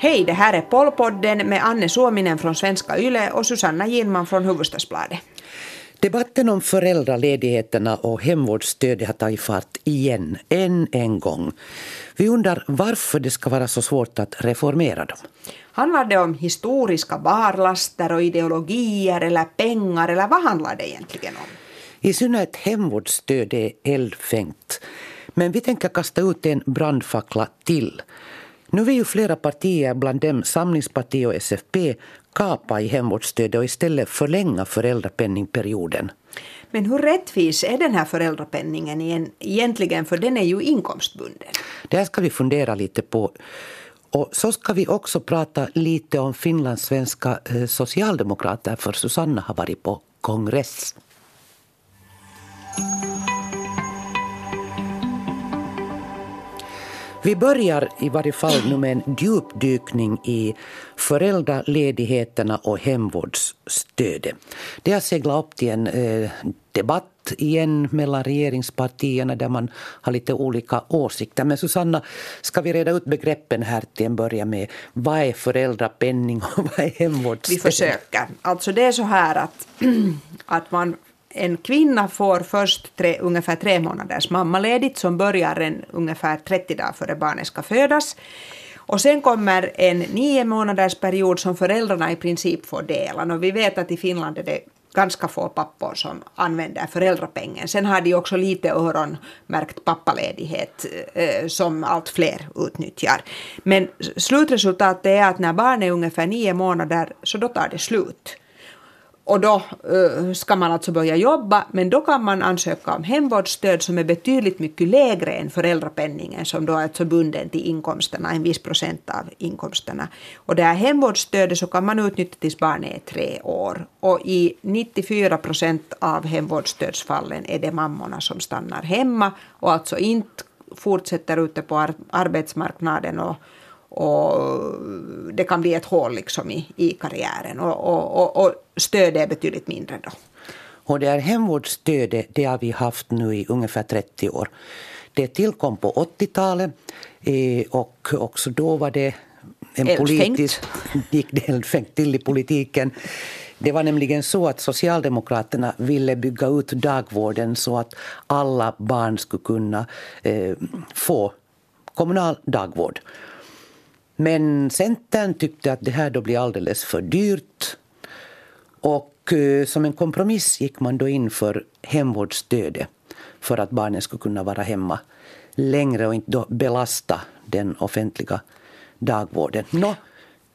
Hej, det här är Pollpodden med Anne Suominen från Svenska Yle och Susanna Ginman från Hufvudstadsbladet. Debatten om föräldraledigheterna och hemvårdsstödet har tagit fart igen, än en gång. Vi undrar varför det ska vara så svårt att reformera dem. Handlar det om historiska barlaster och ideologier eller pengar eller vad handlar det egentligen om? I synnerhet hemvårdsstöd är eldfängt. Men vi tänker kasta ut en brandfackla till. Nu vill ju flera partier, bland dem Samlingspartiet och SFP, kapa i hemvårdsstödet och istället förlänga föräldrapenningperioden. Men hur rättvis är den här föräldrapenningen egentligen, för den är ju inkomstbunden? Det här ska vi fundera lite på. Och så ska vi också prata lite om finlandssvenska eh, socialdemokrater, för Susanna har varit på kongress. Vi börjar i varje fall nu med en djupdykning i föräldraledigheterna och hemvårdsstödet. Det har seglat upp till en eh, debatt igen mellan regeringspartierna där man har lite olika åsikter. Men Susanna, ska vi reda ut begreppen här till en början med vad är föräldrapenning och vad är hemvårdsstöd? Vi försöker. Alltså det är så här att, att man en kvinna får först tre, ungefär tre månaders mammaledigt som börjar en, ungefär 30 dagar före barnet ska födas. Och sen kommer en nio månaders period som föräldrarna i princip får dela. Och vi vet att i Finland är det ganska få pappor som använder föräldrapengen. Sen har de också lite öronmärkt pappaledighet eh, som allt fler utnyttjar. Men slutresultatet är att när barnet är ungefär nio månader så då tar det slut. Och då uh, ska man alltså börja jobba, men då kan man ansöka om hemvårdsstöd som är betydligt mycket lägre än föräldrapenningen som då är alltså bunden till inkomsterna, en viss procent av inkomsterna. Och det här hemvårdsstödet så kan man utnyttja tills barnet är tre år. Och i 94 procent av hemvårdsstödsfallen är det mammorna som stannar hemma och alltså inte fortsätter ute på arbetsmarknaden och och det kan bli ett hål liksom i, i karriären och, och, och, och stödet är betydligt mindre då. Och det här hemvårdsstödet det har vi haft nu i ungefär 30 år. Det tillkom på 80-talet eh, och också då var det en politisk, gick det eldfängt till i politiken. Det var nämligen så att Socialdemokraterna ville bygga ut dagvården så att alla barn skulle kunna eh, få kommunal dagvård. Men Centern tyckte att det här då blir alldeles för dyrt. Och eh, som en kompromiss gick man då in för hemvårdsstödet för att barnen skulle kunna vara hemma längre och inte belasta den offentliga dagvården. Nå,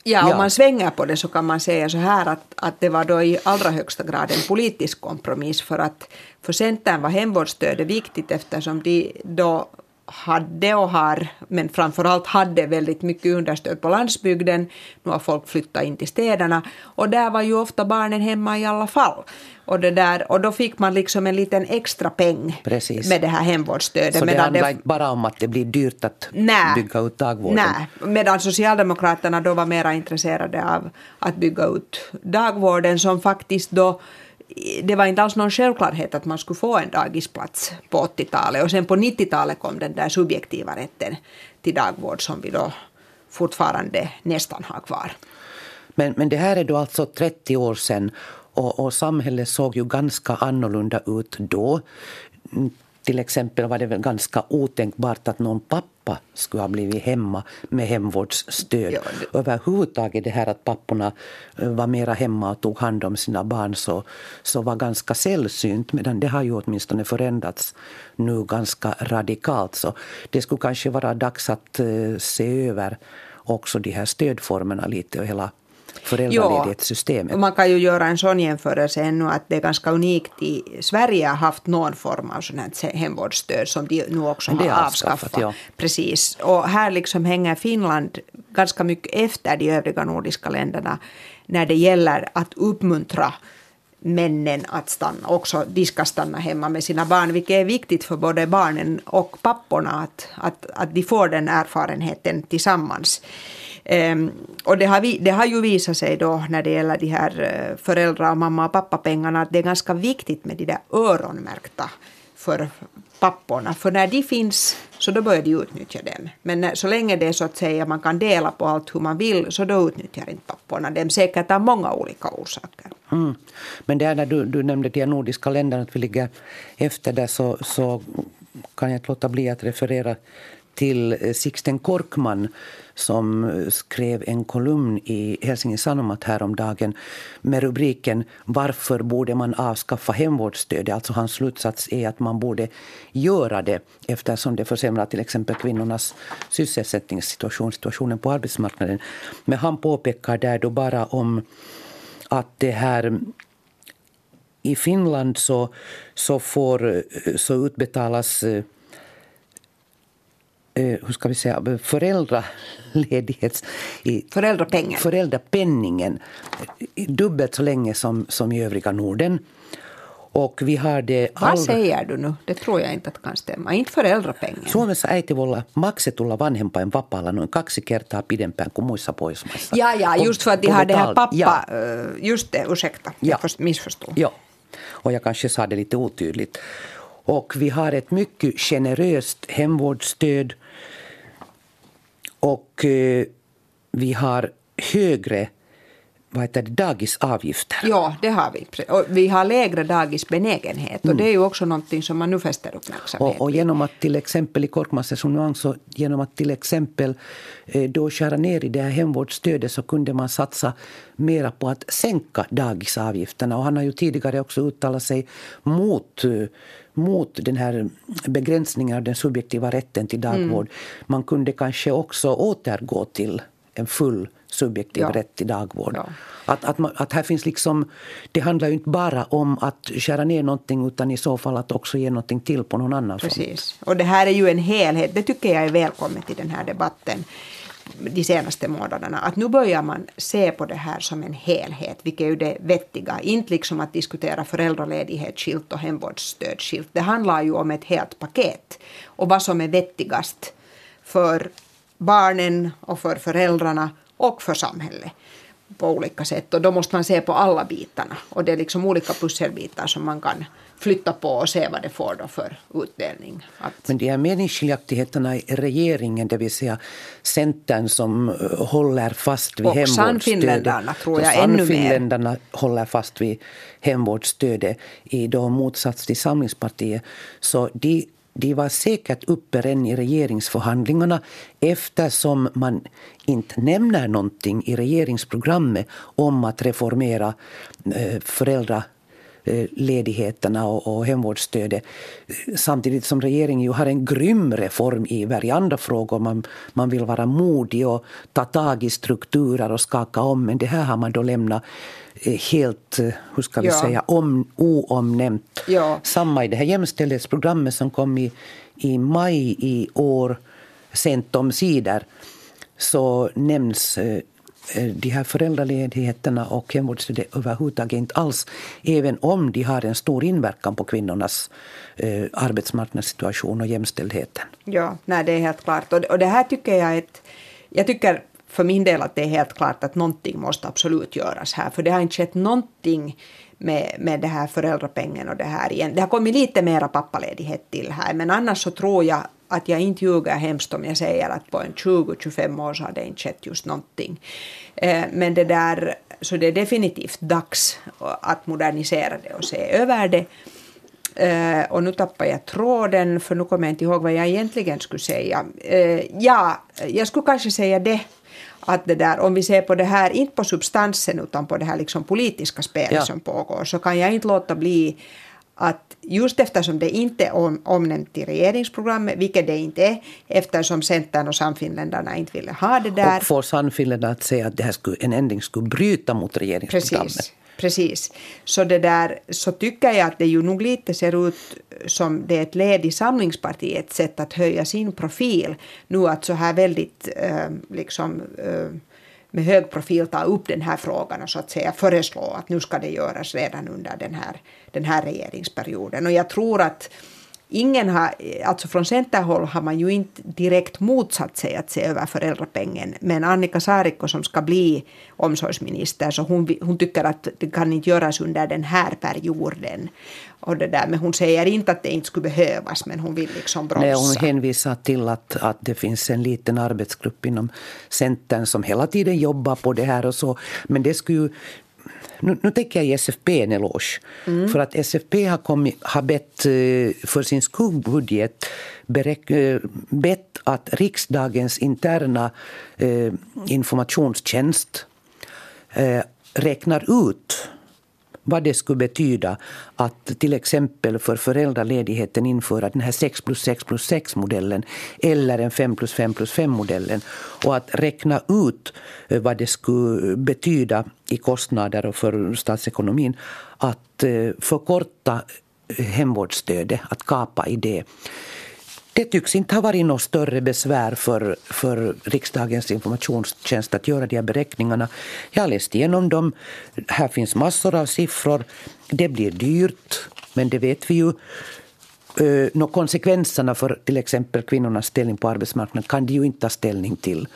Ja, om ja. man svänger på det så kan man säga så här att, att det var då i allra högsta grad en politisk kompromiss för att för Centern var hemvårdsstödet viktigt eftersom de då hade och har, men framförallt hade väldigt mycket understöd på landsbygden. Nu har folk flyttat in till städerna och där var ju ofta barnen hemma i alla fall. Och, det där, och då fick man liksom en liten extra peng Precis. med det här hemvårdsstödet. Så det handlar inte bara om att det blir dyrt att nä, bygga ut dagvården? Nej, medan Socialdemokraterna då var mer intresserade av att bygga ut dagvården som faktiskt då det var inte alls någon självklarhet att man skulle få en dagisplats på 80-talet och sen på 90-talet kom den där subjektiva rätten till dagvård som vi då fortfarande nästan har kvar. Men, men det här är då alltså 30 år sedan och, och samhället såg ju ganska annorlunda ut då. Till exempel var det väl ganska otänkbart att någon pappa skulle ha blivit hemma med hemvårdsstöd. Ja, det... Överhuvudtaget det här att papporna eh, var mera hemma och tog hand om sina barn så, så var ganska sällsynt medan det har ju åtminstone förändrats nu ganska radikalt. Så det skulle kanske vara dags att uh, se över också de här stödformerna lite och hela föräldraledighetssystemet. Man kan ju göra en sån jämförelse ännu att det är ganska unikt i Sverige har haft någon form av här hemvårdsstöd som de nu också har avskaffat. avskaffat. Ja. Precis. Och här liksom hänger Finland ganska mycket efter de övriga nordiska länderna när det gäller att uppmuntra männen att stanna, också de ska stanna hemma med sina barn, vilket är viktigt för både barnen och papporna att, att, att de får den erfarenheten tillsammans. Ehm, och det har, vi, det har ju visat sig då när det gäller de här eh, föräldrar, och mamma och pappapengarna att det är ganska viktigt med de där öronmärkta för papporna. För när de finns så då börjar de utnyttja dem. Men så länge det är så att säga man kan dela på allt hur man vill så då utnyttjar inte papporna dem, säkert av många olika orsaker. Mm. Men det är när du, du nämnde de nordiska länderna, att vi ligger efter där, så, så kan jag inte låta bli att referera till eh, Sixten Korkman som eh, skrev en kolumn i Helsingin Sanomat häromdagen med rubriken Varför borde man avskaffa hemvårdsstödet? Alltså hans slutsats är att man borde göra det eftersom det försämrar till exempel kvinnornas sysselsättningssituation, situationen på arbetsmarknaden. Men han påpekar där då bara om att det här i Finland så, så, får, eh, så utbetalas hur ska vi säga, föräldraledighets... Föräldrapengen. Föräldrapenningen dubbelt så länge som, som i övriga Norden. Och vi har det Vad säger du nu? Det tror jag inte att kan stämma. Inte föräldrapengen. Suomessa äiti voi olla maksetulla vanhempain vapaalla noin kaksi kertaa pidempään kuin muissa Pohjoismaissa. Ja, ja, just för att de har det här pappa... Ja. Just det, ursäkta. Ja. Jag missförstod. Ja. Och jag kanske sa det lite otydligt. Och vi har ett mycket generöst hemvårdsstöd. Och eh, vi har högre vad heter det, dagisavgifter. Ja, det har vi. Och vi har lägre dagisbenägenhet. Och mm. det är ju också någonting som man nu fäster uppmärksamhet och, och genom att till exempel i Korkmans resonemang så genom att till exempel eh, då skära ner i det här hemvårdsstödet så kunde man satsa mera på att sänka dagisavgifterna. Och han har ju tidigare också uttalat sig mot eh, mot den här begränsningen av den subjektiva rätten till dagvård. Mm. Man kunde kanske också återgå till en full subjektiv ja. rätt till dagvård. Ja. Att, att, man, att här finns liksom, det handlar ju inte bara om att skära ner någonting utan i så fall att också ge någonting till på någon annan Precis. Front. Och det här är ju en helhet. Det tycker jag är välkommet i den här debatten de senaste månaderna. Att nu börjar man se på det här som en helhet, vilket är ju det vettiga. Inte liksom att diskutera föräldraledighet skilt och hemvårdsstöd skilt. Det handlar ju om ett helt paket och vad som är vettigast för barnen och för föräldrarna och för samhället på olika sätt. Och då måste man se på alla bitarna. Och det är liksom olika pusselbitar som man kan flytta på och se vad det får då för utdelning. Att... Men de här meningsskiljaktigheterna i regeringen, det vill säga Centern som eh, håller fast vid hemvårdsstödet. Och Sannfinländarna tror jag ännu mer. Håller fast vid hemvårdsstödet i då motsats till Samlingspartiet. Så de de var säkert uppe redan i regeringsförhandlingarna eftersom man inte nämner någonting i regeringsprogrammet om att reformera eh, föräldraledigheterna och, och hemvårdsstödet. Samtidigt som regeringen ju har en grym reformiver i andra frågor. Man, man vill vara modig och ta tag i strukturer och skaka om. Men det här har man då lämnat helt, hur ska vi ja. säga, om, oomnämnt. Ja. Samma i det här jämställdhetsprogrammet som kom i, i maj i år, sent om sidor, så nämns eh, de här föräldraledigheterna och hemvårdsstödet överhuvudtaget inte alls, även om de har en stor inverkan på kvinnornas eh, arbetsmarknadssituation och jämställdheten. Ja, nej, det är helt klart. Och, och det här tycker jag är ett, jag tycker för min del att det är helt klart att någonting måste absolut göras här, för det har inte skett någonting med, med det här föräldrapengen och det här igen. Det har kommit lite mera pappaledighet till här, men annars så tror jag att jag inte ljuger hemskt om jag säger att på en 20-25 år så har det inte skett just någonting. Eh, men det där, så det är definitivt dags att modernisera det och se över det. Uh, och nu tappar jag tråden för nu kommer jag inte ihåg vad jag egentligen skulle säga. Uh, ja, jag skulle kanske säga det att det där, om vi ser på det här, inte på substansen utan på det här liksom politiska spelet ja. som pågår, så kan jag inte låta bli att just eftersom det inte är omnämnt i regeringsprogrammet, vilket det inte är, eftersom Centern och Sannfinländarna inte ville ha det där. Och får Sannfinländarna att säga att det här skulle, en ändring skulle bryta mot regeringsprogrammet. Precis. Precis. Så, det där, så tycker jag att det ju nog lite ser ut som det är ett led i Samlingspartiets sätt att höja sin profil. Nu att så här väldigt äh, liksom äh, med hög profil ta upp den här frågan och så att säga föreslå att nu ska det göras redan under den här, den här regeringsperioden. Och jag tror att ingen har, alltså från Centerhåll har man ju inte direkt motsatt sig att se över föräldrapengen, men Annika Saarikko som ska bli omsorgsminister, så hon, hon tycker att det kan inte göras under den här perioden. Och det där, men hon säger inte att det inte skulle behövas, men hon vill liksom bromsa. Nej, hon hänvisar till att, att det finns en liten arbetsgrupp inom Centern som hela tiden jobbar på det här och så. Men det skulle ju nu, nu tänker jag ge SFP en eloge. Mm. För att SFP har, kommit, har bett eh, för sin skuggbudget eh, bett att riksdagens interna eh, informationstjänst eh, räknar ut vad det skulle betyda att till exempel för föräldraledigheten införa den här 6 plus 6 plus 6 modellen eller en 5 plus 5 plus 5 modellen och att räkna ut eh, vad det skulle betyda i kostnader och för statsekonomin att eh, förkorta eh, hemvårdsstödet, att kapa i det. Det tycks inte ha varit något större besvär för, för riksdagens informationstjänst att göra de här beräkningarna. Jag har läst igenom dem. Här finns massor av siffror. Det blir dyrt, men det vet vi ju. Eh, nå konsekvenserna för till exempel kvinnornas ställning på arbetsmarknaden kan de ju inte ta ställning till.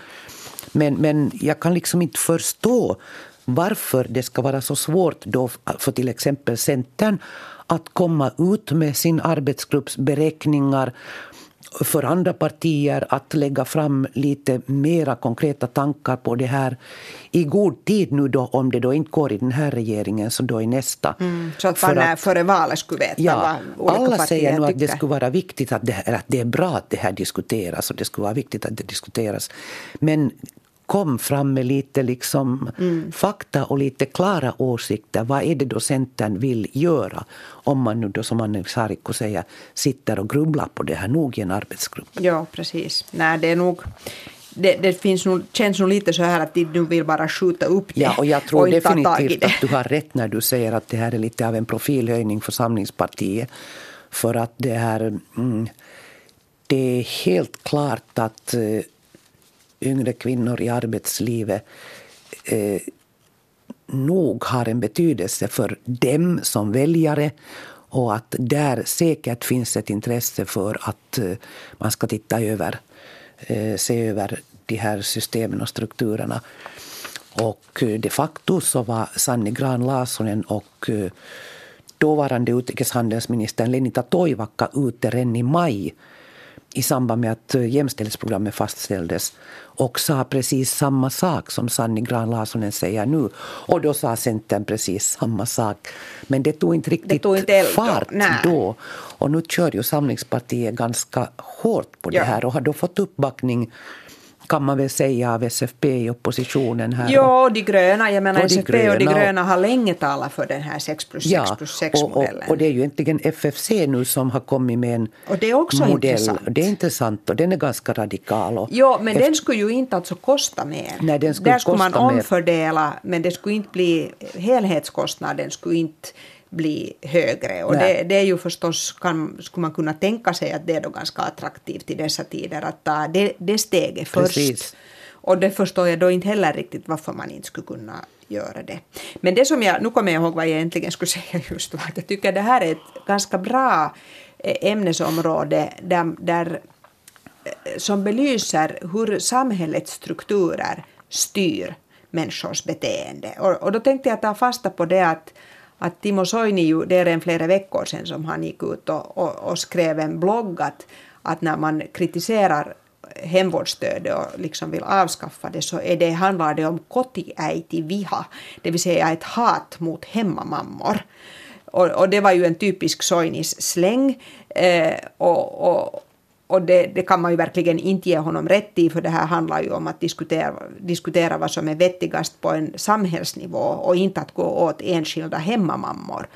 Men, men jag kan liksom inte förstå varför det ska vara så svårt då för till exempel Centern att komma ut med sin arbetsgrupps beräkningar för andra partier att lägga fram lite mera konkreta tankar på det här i god tid nu då, om det då inte går i den här regeringen, så då i nästa. Mm, så att man att, före valet skulle veta ja, vad olika Alla säger nu att det skulle vara viktigt att det, att det är bra att det här diskuteras och det skulle vara viktigt att det diskuteras. Men kom fram med lite liksom mm. fakta och lite klara åsikter. Vad är det då Centern vill göra? Om man nu då, som Anne Sarikko säger, sitter och grubblar på det här nog i en arbetsgrupp. Ja, precis. Nej, det är nog... Det, det, finns nog, känns nog lite så här att de nu vill bara skjuta upp det. Ja, och jag tror och definitivt att du har rätt när du säger att det här är lite av en profilhöjning för Samlingspartiet. För att det här... Mm, det är helt klart att eh, yngre kvinnor i arbetslivet eh, nog har en betydelse för dem som väljare och att där säkert finns ett intresse för att eh, man ska titta över, eh, se över de här systemen och strukturerna. Och eh, de facto så var Sanni Gran Larssonen och eh, dåvarande utrikeshandelsministern Lenita Toivakka ute redan i maj i samband med att eh, jämställdhetsprogrammet fastställdes och sa precis samma sak som Sanni Gran Larssonen säger nu. Och då sa Centern precis samma sak. Men det tog inte riktigt tog inte fart då. då. Och nu kör ju Samlingspartiet ganska hårt på det ja. här och har då fått uppbackning kan man väl säga av SFP i oppositionen här. Ja, och de gröna. Jag menar och SFP gröna, och de gröna har länge talat för den här 6 plus 6 ja, plus 6 modellen. Och, och, det är ju egentligen FFC nu som har kommit med en och det är också modell. Intressant. Det är intressant och den är ganska radikal. Och jo, men efter... den skulle ju inte alltså kosta mer. Nej, den skulle Där skulle man omfördela, mer. men det skulle inte bli helhetskostnaden skulle inte bli högre. Och det, det, är ju förstås, kan, skulle man kunna tänka sig att det är då ganska attraktivt i dessa tider att ta det, det steget först. Precis. Och det förstår jag då inte heller riktigt varför man inte skulle kunna göra det. Men det som jag, nu kommer jag ihåg vad jag egentligen skulle säga just då, att jag tycker det här är ett ganska bra eh, ämnesområde där, där eh, som belyser hur samhällets strukturer styr människors beteende. Och, och då tänkte jag ta fasta på det att att Timo Soini ju, det är en flera veckor sedan som han gick ut och, och, och skrev en blogg att, att när man kritiserar hemvårdsstödet och liksom vill avskaffa det så är det, handlar det om viha, det vill säga ett hat mot hemmamammor. Och, och det var ju en typisk Soinis släng. Eh, och, och, och det, det, kan man ju verkligen inte ge honom rätt i, för det här handlar ju om att diskutera, diskutera vad som är vettigast på en samhällsnivå och inte att gå åt enskilda hemmamammor.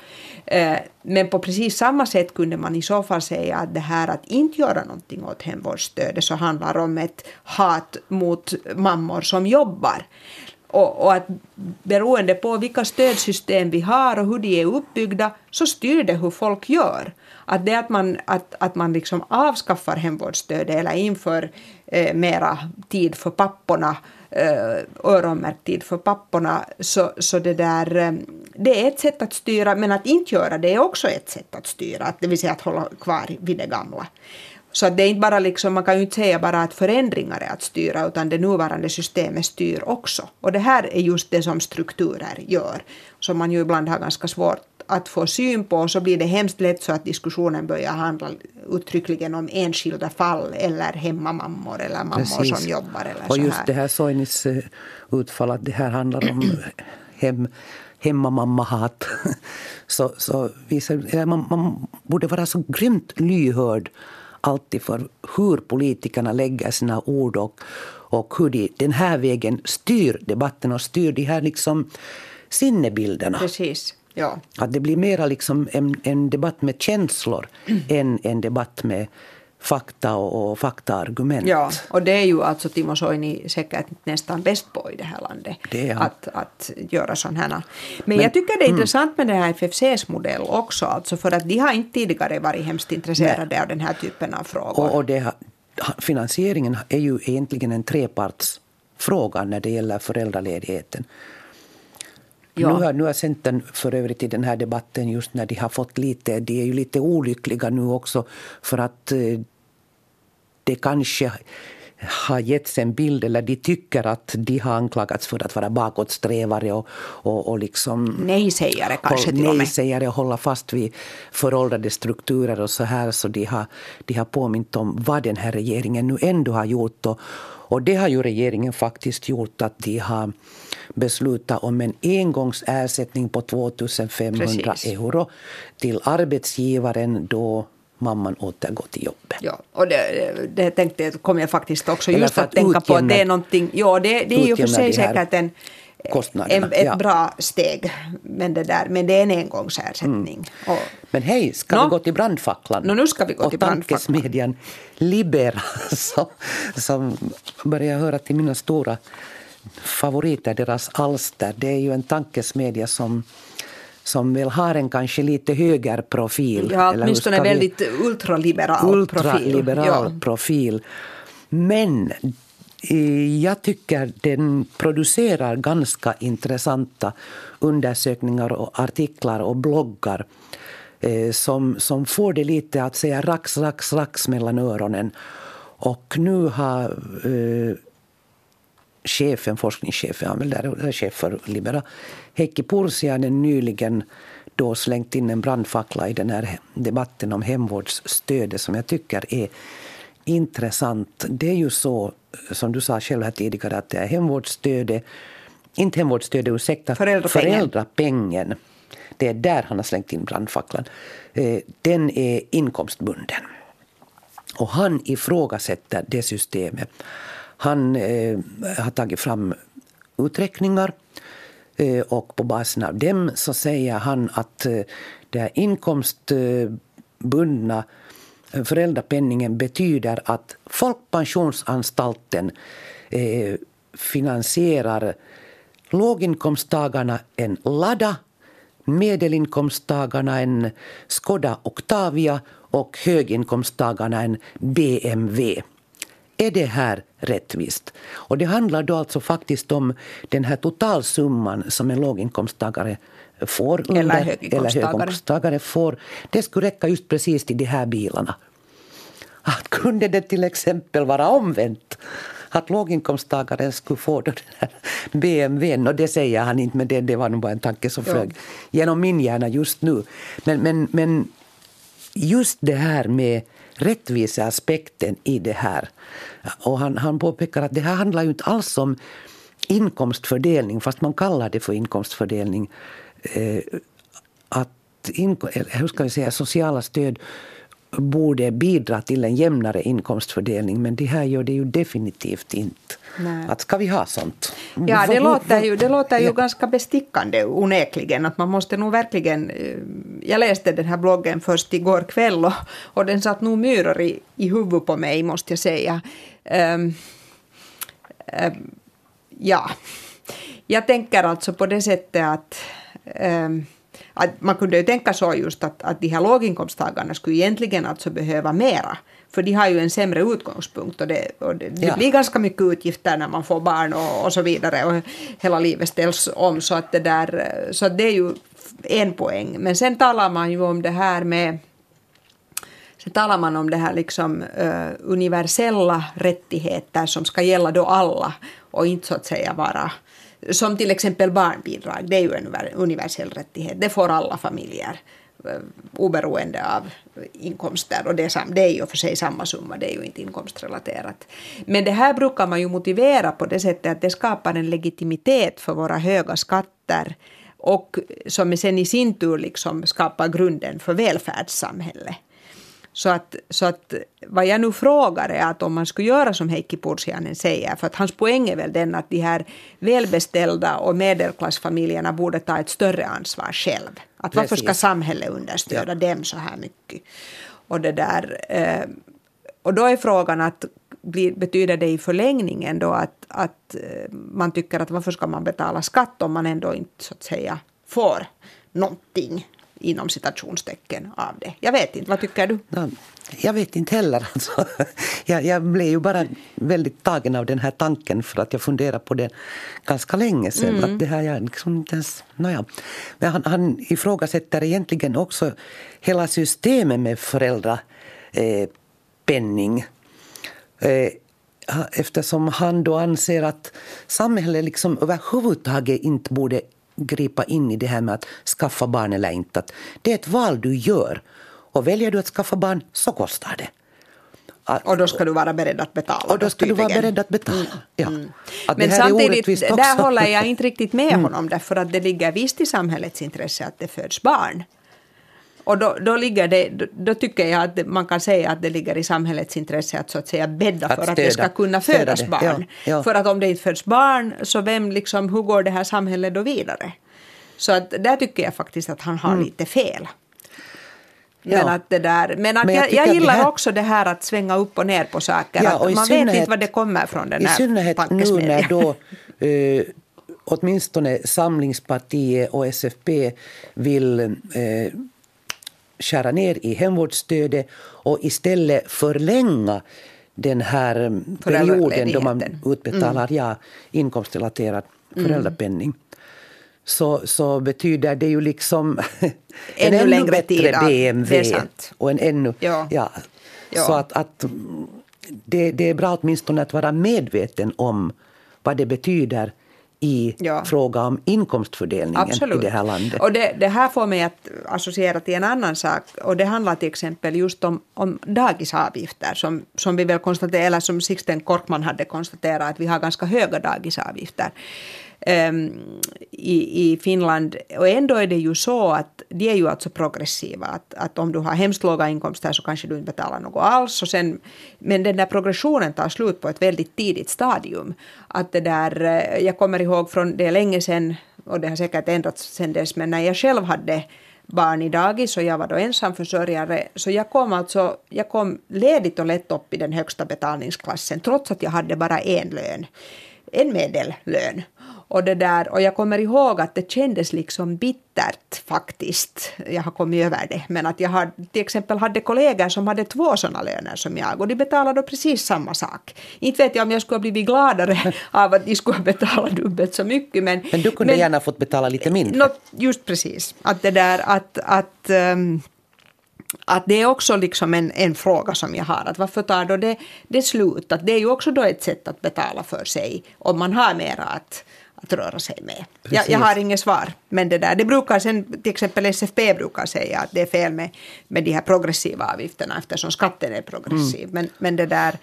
Eh, men på precis samma sätt kunde man i så fall säga att det här att inte göra någonting åt hemvårdsstödet så handlar om ett hat mot mammor som jobbar. Och, och, att beroende på vilka stödsystem vi har och hur de är uppbyggda så styr det hur folk gör. Att det att man, att, att man liksom avskaffar hemvårdsstödet eller inför eh, mera tid för papporna, eh, öronmärkt tid för papporna, så, så det där, eh, det är ett sätt att styra, men att inte göra det är också ett sätt att styra, det vill säga att hålla kvar vid det gamla. Så att det är inte bara liksom, man kan ju inte säga bara att förändringar är att styra, utan det nuvarande systemet styr också. Och det här är just det som strukturer gör, som man ju ibland har ganska svårt att få syn på, så blir det hemskt lätt så att diskussionen börjar handla uttryckligen om enskilda fall eller hemmamammor eller mammor Precis. som jobbar. Eller och just det här Soinis eh, utfall att det här handlar om hem, hemmamammahat. Så, så visar, man, man borde vara så grymt lyhörd alltid för hur politikerna lägger sina ord och, och hur de den här vägen styr debatten och styr de här liksom sinnebilderna. Precis. Ja. Att det blir mer liksom en, en debatt med känslor mm. än en debatt med fakta och, och faktaargument. Ja, och det är ju alltså Timo Soini säkert nästan bäst på i det här landet. Det är att, att göra sådana här. Men, Men jag tycker det är mm. intressant med den här FFCs modell också, alltså för att de har inte tidigare varit hemskt intresserade Nej. av den här typen av frågor. Och, och det, finansieringen är ju egentligen en trepartsfråga när det gäller föräldraledigheten. Ja. Nu, har, nu har Centern för övrigt i den här debatten just när de har fått lite, de är ju lite olyckliga nu också för att eh, det kanske har getts en bild, eller de tycker att de har anklagats för att vara bakåtsträvare och, och, och liksom... Nej-sägare kanske till och med. Nej-sägare och hålla fast vid föråldrade strukturer och så här. Så de har, de har påmint om vad den här regeringen nu ändå har gjort. Och, och det har ju regeringen faktiskt gjort att de har beslutat om en engångsersättning på 2500 Precis. euro till arbetsgivaren då mamman återgår till jobbet. Ja, och det, det tänkte, kom jag faktiskt också just att, att tänka på att det är någonting, ja det, det är ju för sig säkert en en, ett ja. bra steg. Men det, där, men det är en engångsersättning. Mm. men hej, ska no, vi gå till brandfacklan? No, nu ska vi gå till brandfacklan. Och tankesmedjan Libera som, som börjar höra till mina stora favoriter, deras alster. Det är ju en tankesmedja som som väl har en kanske lite högerprofil. Ja, åtminstone väldigt ultraliberal, ultraliberal profil. profil. Men jag tycker den producerar ganska intressanta undersökningar och artiklar och bloggar eh, som, som får det lite att säga rax, rax, rax mellan öronen. Och nu har eh, chefen, forskningschefen, han väl chef för Libera, Heikki Pursiainen nyligen då slängt in en brandfackla i den här debatten om hemvårdsstödet som jag tycker är intressant. Det är ju så, som du sa själv här tidigare, att det är hemvårdsstödet, inte hemvårdsstödet, ursäkta, föräldrapengen. föräldrapengen. Det är där han har slängt in brandfacklan. Eh, den är inkomstbunden. Och han ifrågasätter det systemet. Han eh, har tagit fram uträkningar eh, och på basen av dem så säger han att eh, det inkomstbundna eh, föräldrapenningen betyder att Folkpensionsanstalten eh, finansierar låginkomsttagarna en Lada, medelinkomsttagarna en Skoda Octavia och höginkomsttagarna en BMW. Är det här rättvist? Och det handlar då alltså faktiskt om den här totalsumman som en låginkomsttagare får under, eller höginkomsttagare. eller höginkomsttagare får. Det skulle räcka just precis till de här bilarna. Att kunde det till exempel vara omvänt? Att låginkomsttagaren skulle få den här BMWn. Och det säger han inte, men det, det var nog bara en tanke som flög genom min hjärna just nu. Men, men, men just det här med rättviseaspekten i det här. Och han, han påpekar att det här handlar ju inte alls om inkomstfördelning, fast man kallar det för inkomstfördelning. Eh, att in, hur ska vi säga, sociala stöd borde bidra till en jämnare inkomstfördelning men det här gör det ju definitivt inte. Nej. Att ska vi ha sånt? Ja, det låter ju, det låter ju ja. ganska bestickande onekligen. Att man måste nog verkligen... Eh, jag läste den här bloggen först igår kväll och, och den satt nog myror i, i huvudet på mig måste jag säga. Um, um, ja, jag tänker alltså på det sättet att um, att man kunde ju tänka så just att, att de här låginkomsttagarna skulle egentligen alltså behöva mera. För de har ju en sämre utgångspunkt och det, och det, det ja. blir ganska mycket utgifter när man får barn och, och så vidare och hela livet ställs om. Så att det, där, så att det är ju en poäng. Men sen talar man ju om det här med Sen talar man om det här liksom uh, universella rättigheter som ska gälla då alla och inte så att säga vara som till exempel barnbidrag, det är ju en universell rättighet. Det får alla familjer eh, oberoende av inkomster. Och det är, sam, det är ju för sig samma summa, det är ju inte inkomstrelaterat. Men det här brukar man ju motivera på det sättet att det skapar en legitimitet för våra höga skatter och som sen i sin tur liksom skapar grunden för välfärdssamhället. Så att, så att vad jag nu frågar är att om man skulle göra som Heikki Pursianen säger, för att hans poäng är väl den att de här välbeställda och medelklassfamiljerna borde ta ett större ansvar själv. Att varför ska samhället understödja ja. dem så här mycket? Och, det där, eh, och då är frågan att betyder det i förlängningen då att, att eh, man tycker att varför ska man betala skatt om man ändå inte så att säga får någonting inom citationstecken av det. Jag vet inte, vad tycker du? Jag vet inte heller. Alltså. Jag, jag blev ju bara väldigt tagen av den här tanken för att jag funderade på det ganska länge sedan. Mm. Att det här jag liksom inte ens, naja. Men han, han ifrågasätter egentligen också hela systemet med föräldrapenning. Eh, eh, eftersom han då anser att samhället liksom överhuvudtaget inte borde gripa in i det här med att skaffa barn eller inte. Att det är ett val du gör. Och väljer du att skaffa barn så kostar det. Att, och då ska du vara beredd att betala. Och då ska du vara beredd att betala. Mm. Ja. Mm. Att Men samtidigt, där håller jag inte riktigt med mm. honom därför att det ligger visst i samhällets intresse att det föds barn. Och då, då, ligger det, då, då, tycker jag att man kan säga att det ligger i samhällets intresse att så att säga bädda att för att det ska kunna födas barn. Ja, ja. För att om det inte föds barn, så vem liksom, hur går det här samhället då vidare? Så att där tycker jag faktiskt att han har mm. lite fel. Men ja. att det där, men att men jag, jag, jag gillar här... också det här att svänga upp och ner på saker. Ja, man vet inte var det kommer från den här I synnerhet nu när då uh, åtminstone Samlingspartiet och SFP vill uh, skära ner i hemvårdsstödet och istället förlänga den här perioden då man utbetalar mm. ja, inkomstrelaterad mm. föräldrapenning. Mm. Så, så betyder det ju liksom en ännu, ännu bättre tid, BMW och en ännu... Ja. ja. ja. Så att, att det, det är bra åtminstone att vara medveten om vad det betyder i ja. fråga om inkomstfördelningen Absolut. i det här landet. Och det, det, här får mig att associera till en annan sak och det handlar till exempel just om, om dagisavgifter som, som vi väl konstaterade, eller som Sixten Korkman hade konstaterat att vi har ganska höga dagisavgifter. Um, i, i Finland. Och ändå är det ju så att de är ju alltså progressiva. Att, att om du har hemskt låga inkomster så kanske du inte betalar något alls. Och sen, men den där progressionen tar slut på ett väldigt tidigt stadium. Att det där, eh, jag kommer ihåg från det länge sedan, och det har säkert ändrats sedan dess, men när jag själv hade barn i dagis och jag var då ensamförsörjare. Så jag kom, alltså, jag kom ledigt och lätt upp i den högsta betalningsklassen trots att jag hade bara en lön, en medellön. Och, det där, och jag kommer ihåg att det kändes liksom bittert faktiskt. Jag har kommit över det. Men att jag har, till exempel hade kollegor som hade två sådana löner som jag och de betalade precis samma sak. Inte vet jag om jag skulle ha blivit gladare av att de skulle betala dubbelt så mycket. Men, men du kunde men, gärna fått betala lite mindre. No, just precis. Att det där att, att um, att det är också liksom en, en fråga som jag har. Att varför tar då det, det slut? Att det är ju också då ett sätt att betala för sig om man har mera att, att röra sig med. Jag, jag, har inget svar. Men det där, det brukar sen, till exempel SFP brukar säga att det är fel med, med de här progressiva avgifterna eftersom skatten är progressiv. Mm. Men, men det där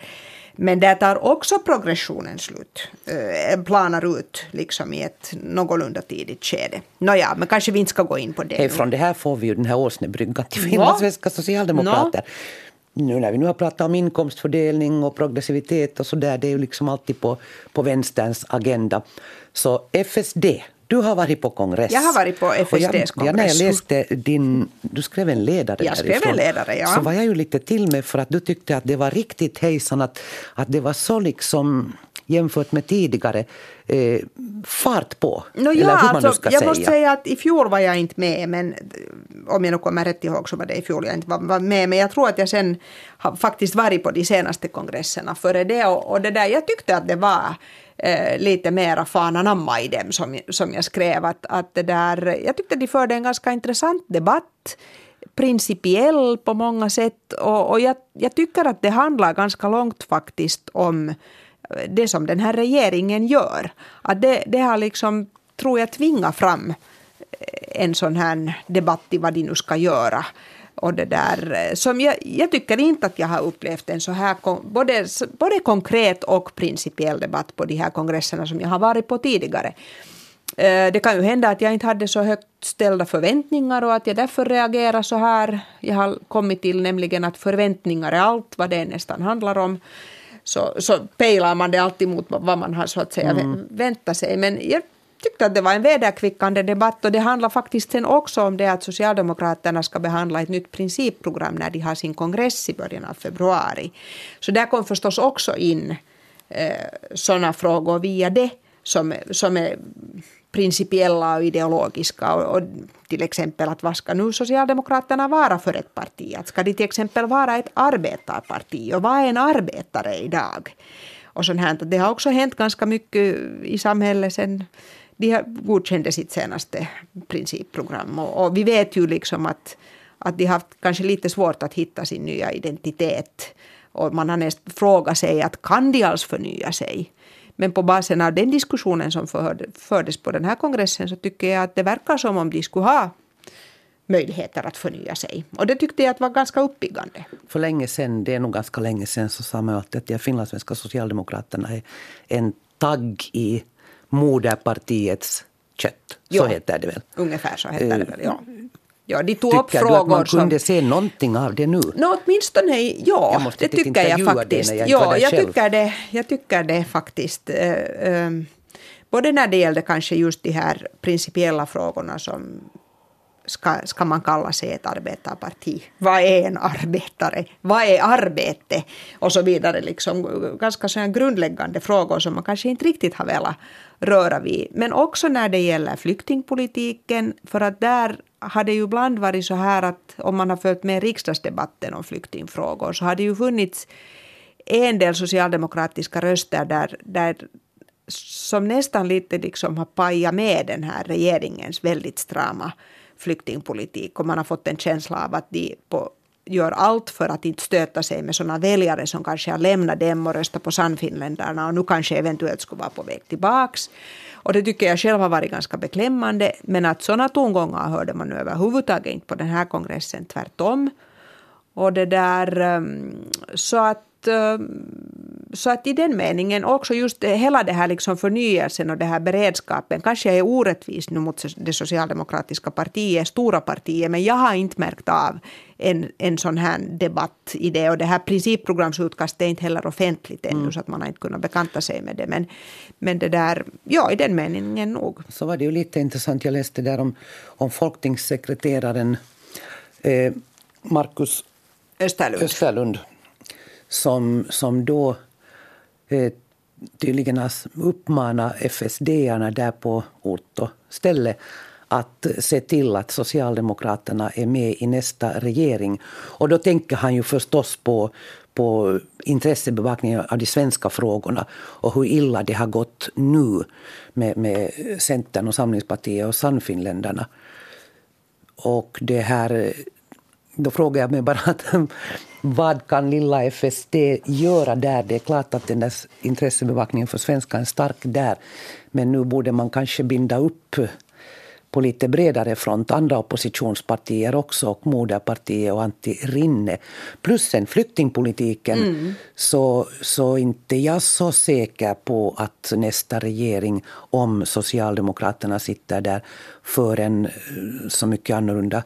men där tar också progressionen slut, äh, planar ut liksom i ett någorlunda tidigt skede. Nåja, men kanske vi inte ska gå in på det. Hey, från det här får vi ju den här åsnebryggan till finlandssvenska socialdemokrater. No. Nu när vi nu har pratat om inkomstfördelning och progressivitet och så där, det är ju liksom alltid på, på vänsterns agenda. Så FSD, du har varit på kongress. Jag har varit på FSDs jag, kongress. Ja, när jag läste din, du skrev en ledare Jag skrev en ledare, ja. Så var jag ju lite till med för att du tyckte att det var riktigt hejsan att, att det var så liksom jämfört med tidigare eh, fart på. No, ja, alltså, jag säga. måste säga att i fjol var jag inte med, men om jag nu kommer rätt ihåg så var det i fjol jag inte var, var med. Men jag tror att jag sen har faktiskt varit på de senaste kongresserna före det. Och, och det där, jag tyckte att det var eh, lite mera fan anamma i dem som, som jag skrev. Att, att det där, jag tyckte de förde en ganska intressant debatt principiell på många sätt och, och jag, jag tycker att det handlar ganska långt faktiskt om det som den här regeringen gör. Att det, det har liksom, tror jag, tvingat fram eh, en sån här debatt i vad de nu ska göra. Och det där, eh, som jag, jag tycker inte att jag har upplevt en så här både, både konkret och principiell debatt på de här kongresserna som jag har varit på tidigare. Eh, det kan ju hända att jag inte hade så högt ställda förväntningar och att jag därför reagerar så här. Jag har kommit till nämligen att förväntningar är allt vad det nästan handlar om. Så, så pejlar man det alltid mot vad man har så att säga mm. väntat sig. Men jag tyckte att det var en vederkvickande debatt och det handlar faktiskt sen också om det att Socialdemokraterna ska behandla ett nytt principprogram när de har sin kongress i början av februari. Så där kom förstås också in eh, sådana frågor via det som, som är principiella och ideologiska. Och, och, till exempel att vad ska nu Socialdemokraterna vara för ett parti? Att ska de till exempel vara ett arbetarparti? Och vad är en arbetare idag? Och sånt här. Det har också hänt ganska mycket i samhället sen de godkände sitt senaste principprogram. Och, och vi vet ju liksom att, att de har haft kanske lite svårt att hitta sin nya identitet. Och man har nästan frågat sig att kan de alls förnya sig? Men på basen av den diskussionen som fördes på den här kongressen så tycker jag att det verkar som om de skulle ha möjligheter att förnya sig. Och det tyckte jag att var ganska uppiggande. För länge sedan, det är nog ganska länge sedan, så sa man att de finlandssvenska socialdemokraterna är en tagg i moderpartiets kött. Så jo, heter det väl? Ungefär så heter det väl, ja. Ja, de tog upp frågor du att man kunde se någonting av det nu? No, åtminstone, ja, det tycker jag faktiskt. Jag ja, jag tycker, det, jag tycker det faktiskt. Eh, både när det gällde kanske just de här principiella frågorna som ska, ska man kalla sig ett arbetarparti? Vad är en arbetare? Vad är arbete? Och så vidare. Liksom, ganska så grundläggande frågor som man kanske inte riktigt har velat röra vid. Men också när det gäller flyktingpolitiken, för att där har det ju ibland varit så här att om man har följt med riksdagsdebatten om flyktingfrågor så har det ju funnits en del socialdemokratiska röster där, där som nästan lite liksom har pajat med den här regeringens väldigt strama flyktingpolitik. Och man har fått en känsla av att de på, gör allt för att inte stöta sig med sådana väljare som kanske har lämnat dem och röstat på Sannfinländarna och nu kanske eventuellt skulle vara på väg tillbaks. Och det tycker jag själv har varit ganska beklämmande. Men att sådana tongångar hörde man nu överhuvudtaget inte på den här kongressen, tvärtom. Och det där, ehm, så att så att i den meningen också just hela det här liksom förnyelsen och det här beredskapen kanske är orättvis nu mot det socialdemokratiska partiet, stora partiet, men jag har inte märkt av en, en sån här debatt i det och det här principprogramsutkastet är inte heller offentligt ännu mm. så att man har inte kunnat bekanta sig med det. Men, men det där, ja i den meningen nog. Så var det ju lite intressant, jag läste där om, om folktingssekreteraren eh, Markus Österlund. Österlund som, som då eh, tydligen uppmanar FSD-arna där på ort och ställe att se till att Socialdemokraterna är med i nästa regering. Och då tänker han ju förstås på, på intressebevakningen av de svenska frågorna och hur illa det har gått nu med, med Centern och Samlingspartiet och Sannfinländarna. Och det här då frågar jag mig bara att, vad kan lilla FSD göra där? Det är klart att den där intressebevakningen för svenskar är stark där. Men nu borde man kanske binda upp på lite bredare front andra oppositionspartier också och Moderpartiet och Antti Rinne. Plus sen flyktingpolitiken mm. så, så inte jag så säker på att nästa regering, om Socialdemokraterna sitter där, för en så mycket annorlunda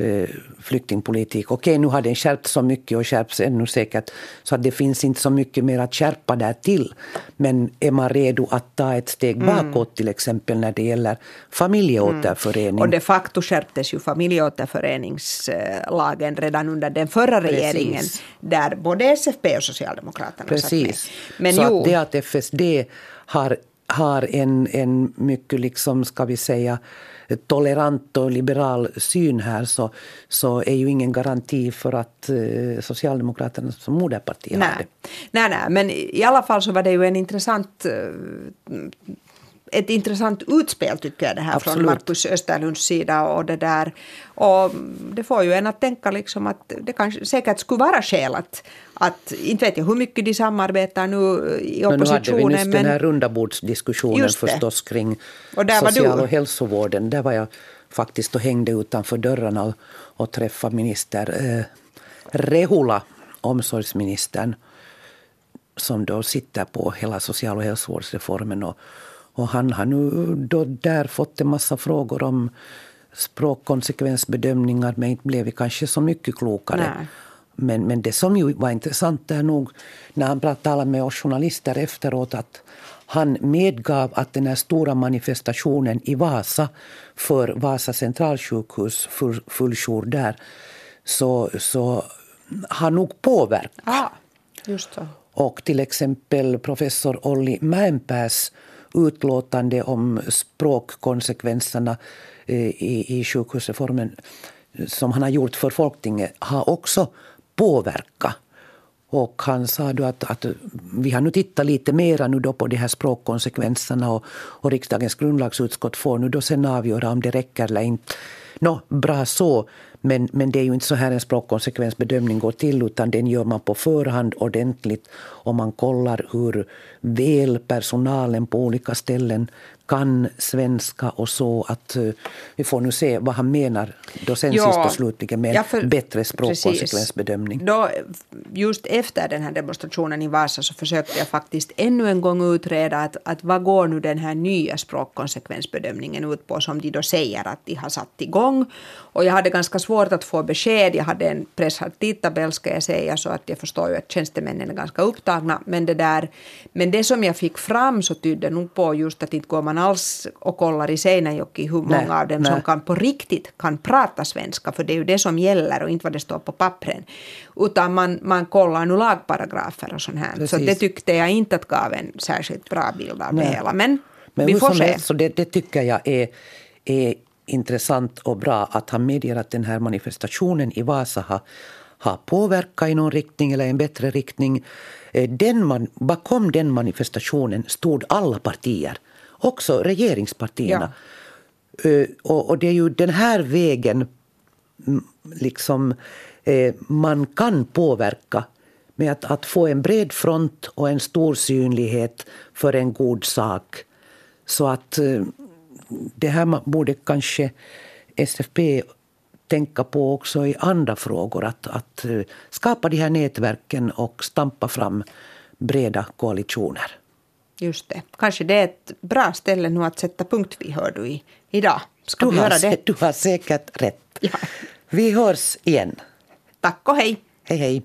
eh, flyktingpolitik. Okej, nu har den skärpts så mycket och skärps ännu säkert så att det finns inte så mycket mer att skärpa där till. Men är man redo att ta ett steg mm. bakåt till exempel när det gäller familjeåterförening? Mm. Och de facto skärptes ju familjeåterföreningslagen redan under den förra regeringen Precis. där både SFP och Socialdemokraterna Precis. satt med. Men så jo. att det att FSD har har en, en mycket, liksom, ska vi säga, tolerant och liberal syn här så, så är ju ingen garanti för att eh, Socialdemokraterna som moderparti har det. Nej, nej, men i alla fall så var det ju en intressant eh, ett intressant utspel tycker jag det här Absolut. från Markus Österlunds sida. Och det, där. och det får ju en att tänka liksom att det kanske säkert skulle vara skäl att, att inte vet jag hur mycket de samarbetar nu i oppositionen. Men nu hade vi nyss men, den här rundabordsdiskussionen förstås kring och social och hälsovården. Där var jag faktiskt och hängde utanför dörrarna och, och träffade minister eh, Rehula, omsorgsministern som då sitter på hela social och hälsovårdsreformen och, och han har nu då där fått en massa frågor om språkkonsekvensbedömningar men inte blev vi kanske så mycket klokare. Men, men det som ju var intressant är nog när han talade med oss journalister efteråt att han medgav att den här stora manifestationen i Vasa för Vasa centralsjukhus, full jour där, så, så har nog påverkat. Ah, just så. Och till exempel professor Olli Mäenpääs utlåtande om språkkonsekvenserna eh, i, i sjukhusreformen som han har gjort för Folktinget har också påverkat. Och han sa då att, att vi har nu tittat lite mera nu då på de här språkkonsekvenserna och, och riksdagens grundlagsutskott får nu då sen avgöra om det räcker eller inte. Nå, bra så, men, men det är ju inte så här en språkkonsekvensbedömning går till utan den gör man på förhand ordentligt. Och man kollar hur väl personalen på olika ställen kan svenska och så att uh, vi får nu se vad han menar då sen ja, sist och slutligen med ja, för, bättre språkkonsekvensbedömning. Då, just efter den här demonstrationen i Vasa så försökte jag faktiskt ännu en gång utreda att, att vad går nu den här nya språkkonsekvensbedömningen ut på som de då säger att de har satt igång. Och jag hade ganska svårt att få besked. Jag hade en pressad tidtabell ska jag säga så att jag förstår ju att tjänstemännen är ganska upptagna. Men det, där, men det som jag fick fram så tydde nog på just att inte går man alls och kollar i Seinäjoki hur många nej, av dem nej. som kan på riktigt kan prata svenska för det är ju det som gäller och inte vad det står på pappren. Utan man, man kollar nu lagparagrafer och sånt här. Precis. Så det tyckte jag inte att gav en särskilt bra bild av nej. det hela. Men, men vi får se. Helst, så det, det tycker jag är, är intressant och bra att han medger att den här manifestationen i Vasa har, har påverkat i någon riktning eller en bättre riktning. Eh, den man, bakom den manifestationen stod alla partier, också regeringspartierna. Ja. Eh, och, och, det är ju den här vägen mm, liksom, eh, man kan påverka med att, att få en bred front och en stor synlighet för en god sak. Så att det här borde kanske SFP tänka på också i andra frågor. Att, att eh, skapa de här nätverken och stampa fram breda koalitioner. Just det. Kanske det är ett bra ställe nu att sätta punkt vid, hör du, i, idag. Ska du vi göra det? Du har säkert rätt. Ja. Vi hörs igen. Tack och hej. Hej, hej.